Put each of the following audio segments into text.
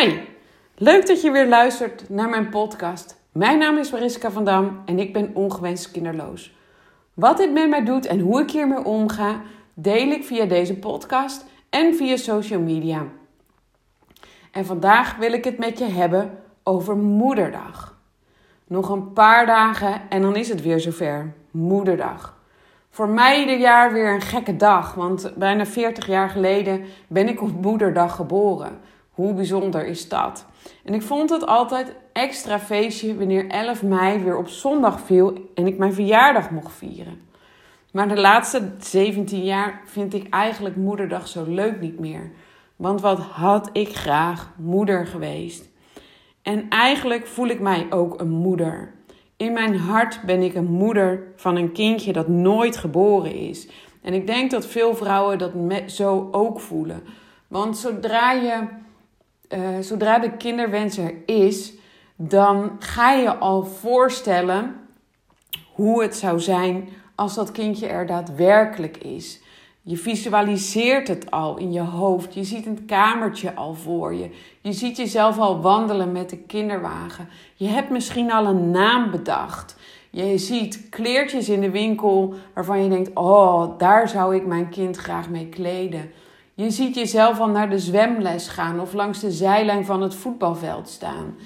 Hi, leuk dat je weer luistert naar mijn podcast. Mijn naam is Mariska van Dam en ik ben ongewenst kinderloos. Wat dit met mij doet en hoe ik hiermee omga, deel ik via deze podcast en via social media. En vandaag wil ik het met je hebben over Moederdag. Nog een paar dagen en dan is het weer zover. Moederdag. Voor mij ieder jaar weer een gekke dag, want bijna 40 jaar geleden ben ik op Moederdag geboren. Hoe bijzonder is dat? En ik vond het altijd extra feestje wanneer 11 mei weer op zondag viel en ik mijn verjaardag mocht vieren. Maar de laatste 17 jaar vind ik eigenlijk Moederdag zo leuk niet meer. Want wat had ik graag moeder geweest. En eigenlijk voel ik mij ook een moeder. In mijn hart ben ik een moeder van een kindje dat nooit geboren is. En ik denk dat veel vrouwen dat zo ook voelen. Want zodra je uh, zodra de kinderwens er is, dan ga je al voorstellen hoe het zou zijn als dat kindje er daadwerkelijk is. Je visualiseert het al in je hoofd. Je ziet een kamertje al voor je. Je ziet jezelf al wandelen met de kinderwagen. Je hebt misschien al een naam bedacht. Je ziet kleertjes in de winkel waarvan je denkt: Oh, daar zou ik mijn kind graag mee kleden. Je ziet jezelf al naar de zwemles gaan of langs de zijlijn van het voetbalveld staan.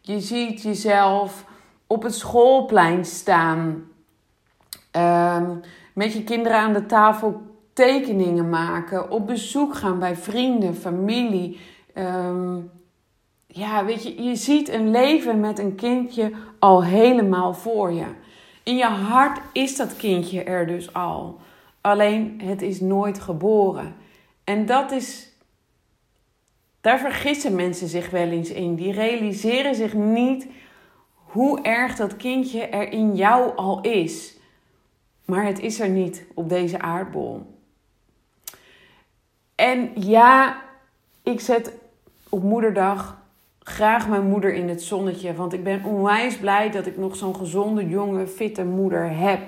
Je ziet jezelf op het schoolplein staan. Ehm, met je kinderen aan de tafel tekeningen maken. Op bezoek gaan bij vrienden, familie. Ehm, ja, weet je, je ziet een leven met een kindje al helemaal voor je. In je hart is dat kindje er dus al. Alleen het is nooit geboren. En dat is. Daar vergissen mensen zich wel eens in. Die realiseren zich niet hoe erg dat kindje er in jou al is. Maar het is er niet op deze aardbol. En ja, ik zet op moederdag graag mijn moeder in het zonnetje. Want ik ben onwijs blij dat ik nog zo'n gezonde, jonge, fitte moeder heb.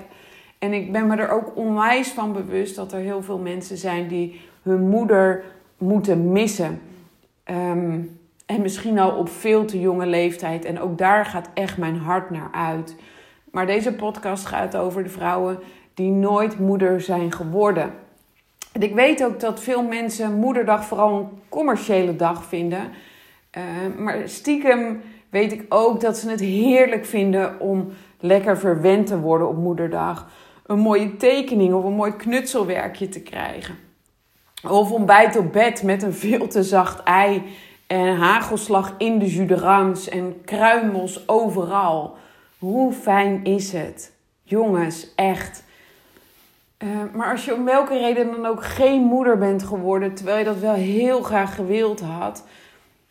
En ik ben me er ook onwijs van bewust dat er heel veel mensen zijn die hun moeder moeten missen. Ehm, en misschien al op veel te jonge leeftijd. En ook daar gaat echt mijn hart naar uit. Maar deze podcast gaat over de vrouwen die nooit moeder zijn geworden. En ik weet ook dat veel mensen Moederdag vooral een commerciële dag vinden. Ehm, maar stiekem weet ik ook dat ze het heerlijk vinden om lekker verwend te worden op Moederdag. Een mooie tekening of een mooi knutselwerkje te krijgen. Of ontbijt op bed met een veel te zacht ei en hagelslag in de jus en kruimels overal. Hoe fijn is het? Jongens, echt. Uh, maar als je om welke reden dan ook geen moeder bent geworden, terwijl je dat wel heel graag gewild had,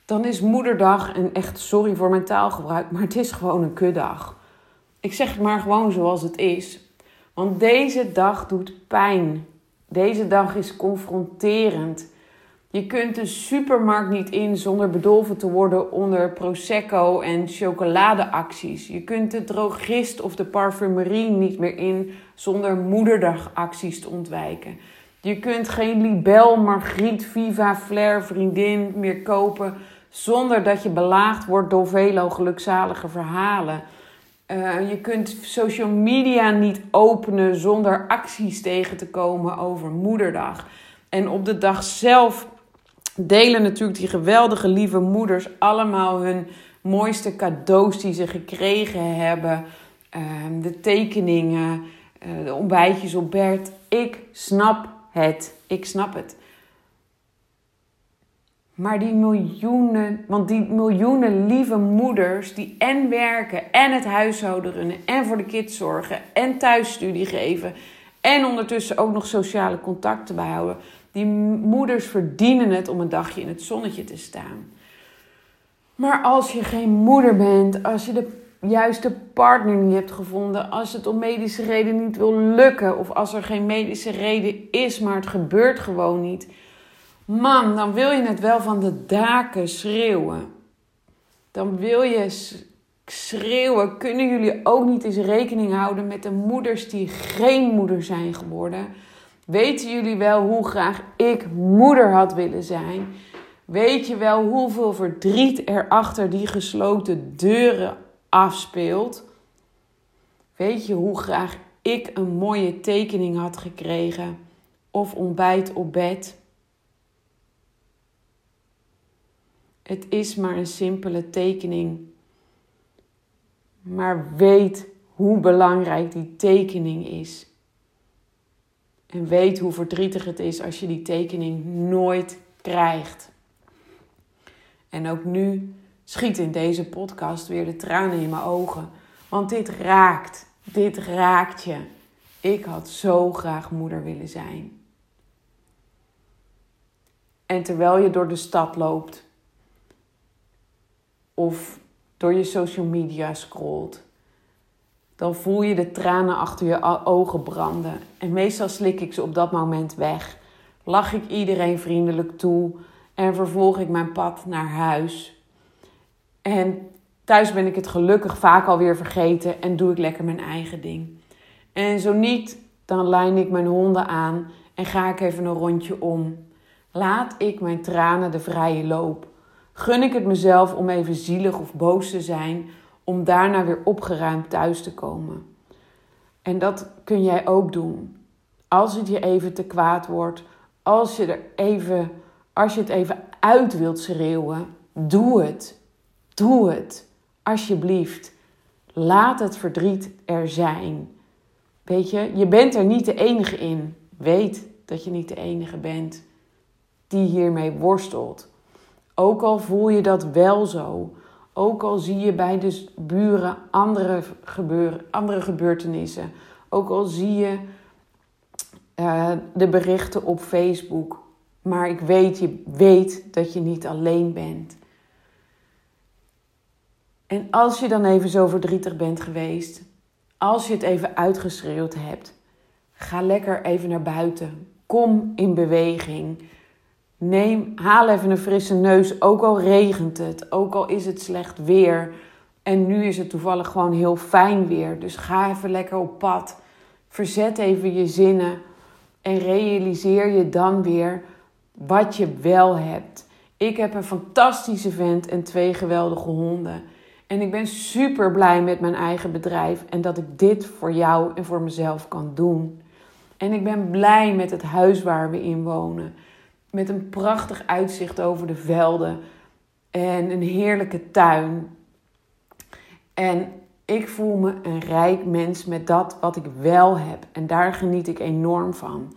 dan is moederdag, en echt sorry voor mijn taalgebruik, maar het is gewoon een kuddag. Ik zeg het maar gewoon zoals het is. Want deze dag doet pijn. Deze dag is confronterend. Je kunt de supermarkt niet in zonder bedolven te worden onder prosecco en chocoladeacties. Je kunt de drogist of de parfumerie niet meer in zonder moederdagacties te ontwijken. Je kunt geen Libel, Margriet, Viva, Flair, vriendin meer kopen zonder dat je belaagd wordt door vele gelukzalige verhalen. Uh, je kunt social media niet openen zonder acties tegen te komen over Moederdag. En op de dag zelf delen natuurlijk die geweldige lieve moeders allemaal hun mooiste cadeaus die ze gekregen hebben. Uh, de tekeningen, uh, de ontbijtjes op Bert. Ik snap het. Ik snap het. Maar die miljoenen, want die miljoenen lieve moeders die en werken en het huishouden runnen en voor de kids zorgen en thuisstudie geven en ondertussen ook nog sociale contacten bijhouden. Die moeders verdienen het om een dagje in het zonnetje te staan. Maar als je geen moeder bent, als je de juiste partner niet hebt gevonden, als het om medische reden niet wil lukken of als er geen medische reden is, maar het gebeurt gewoon niet Man, dan wil je het wel van de daken schreeuwen. Dan wil je schreeuwen. Kunnen jullie ook niet eens rekening houden met de moeders die geen moeder zijn geworden? Weten jullie wel hoe graag ik moeder had willen zijn? Weet je wel hoeveel verdriet er achter die gesloten deuren afspeelt? Weet je hoe graag ik een mooie tekening had gekregen of ontbijt op bed? Het is maar een simpele tekening. Maar weet hoe belangrijk die tekening is. En weet hoe verdrietig het is als je die tekening nooit krijgt. En ook nu schiet in deze podcast weer de tranen in mijn ogen. Want dit raakt. Dit raakt je. Ik had zo graag moeder willen zijn. En terwijl je door de stad loopt, of door je social media scrolt, dan voel je de tranen achter je ogen branden. En meestal slik ik ze op dat moment weg. Lach ik iedereen vriendelijk toe en vervolg ik mijn pad naar huis. En thuis ben ik het gelukkig vaak alweer vergeten en doe ik lekker mijn eigen ding. En zo niet, dan lijn ik mijn honden aan en ga ik even een rondje om. Laat ik mijn tranen de vrije loop. Gun ik het mezelf om even zielig of boos te zijn, om daarna weer opgeruimd thuis te komen. En dat kun jij ook doen. Als het je even te kwaad wordt, als je, er even, als je het even uit wilt schreeuwen, doe het. Doe het. Alsjeblieft. Laat het verdriet er zijn. Weet je, je bent er niet de enige in. Weet dat je niet de enige bent die hiermee worstelt. Ook al voel je dat wel zo. Ook al zie je bij de buren andere, gebeur, andere gebeurtenissen. Ook al zie je uh, de berichten op Facebook. Maar ik weet, je weet dat je niet alleen bent. En als je dan even zo verdrietig bent geweest, als je het even uitgeschreeuwd hebt, ga lekker even naar buiten. Kom in beweging. Neem, haal even een frisse neus, ook al regent het, ook al is het slecht weer. En nu is het toevallig gewoon heel fijn weer. Dus ga even lekker op pad. Verzet even je zinnen en realiseer je dan weer wat je wel hebt. Ik heb een fantastische vent en twee geweldige honden. En ik ben super blij met mijn eigen bedrijf en dat ik dit voor jou en voor mezelf kan doen. En ik ben blij met het huis waar we in wonen. Met een prachtig uitzicht over de velden en een heerlijke tuin. En ik voel me een rijk mens met dat wat ik wel heb. En daar geniet ik enorm van.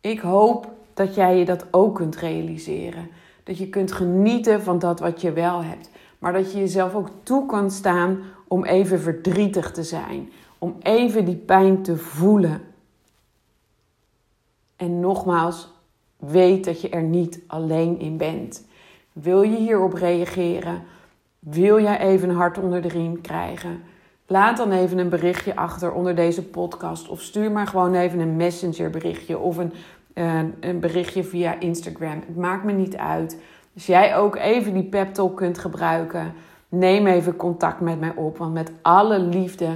Ik hoop dat jij je dat ook kunt realiseren. Dat je kunt genieten van dat wat je wel hebt. Maar dat je jezelf ook toe kan staan om even verdrietig te zijn. Om even die pijn te voelen. En nogmaals, weet dat je er niet alleen in bent. Wil je hierop reageren? Wil jij even een hart onder de riem krijgen? Laat dan even een berichtje achter onder deze podcast. Of stuur maar gewoon even een messenger berichtje of een, een berichtje via Instagram. Het maakt me niet uit. Als jij ook even die pep talk kunt gebruiken, neem even contact met mij op. Want met alle liefde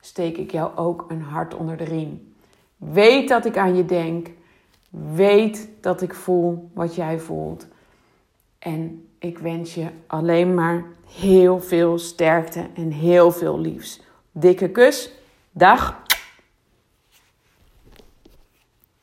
steek ik jou ook een hart onder de riem. Weet dat ik aan je denk. Weet dat ik voel wat jij voelt. En ik wens je alleen maar heel veel sterkte en heel veel liefs. Dikke kus. Dag.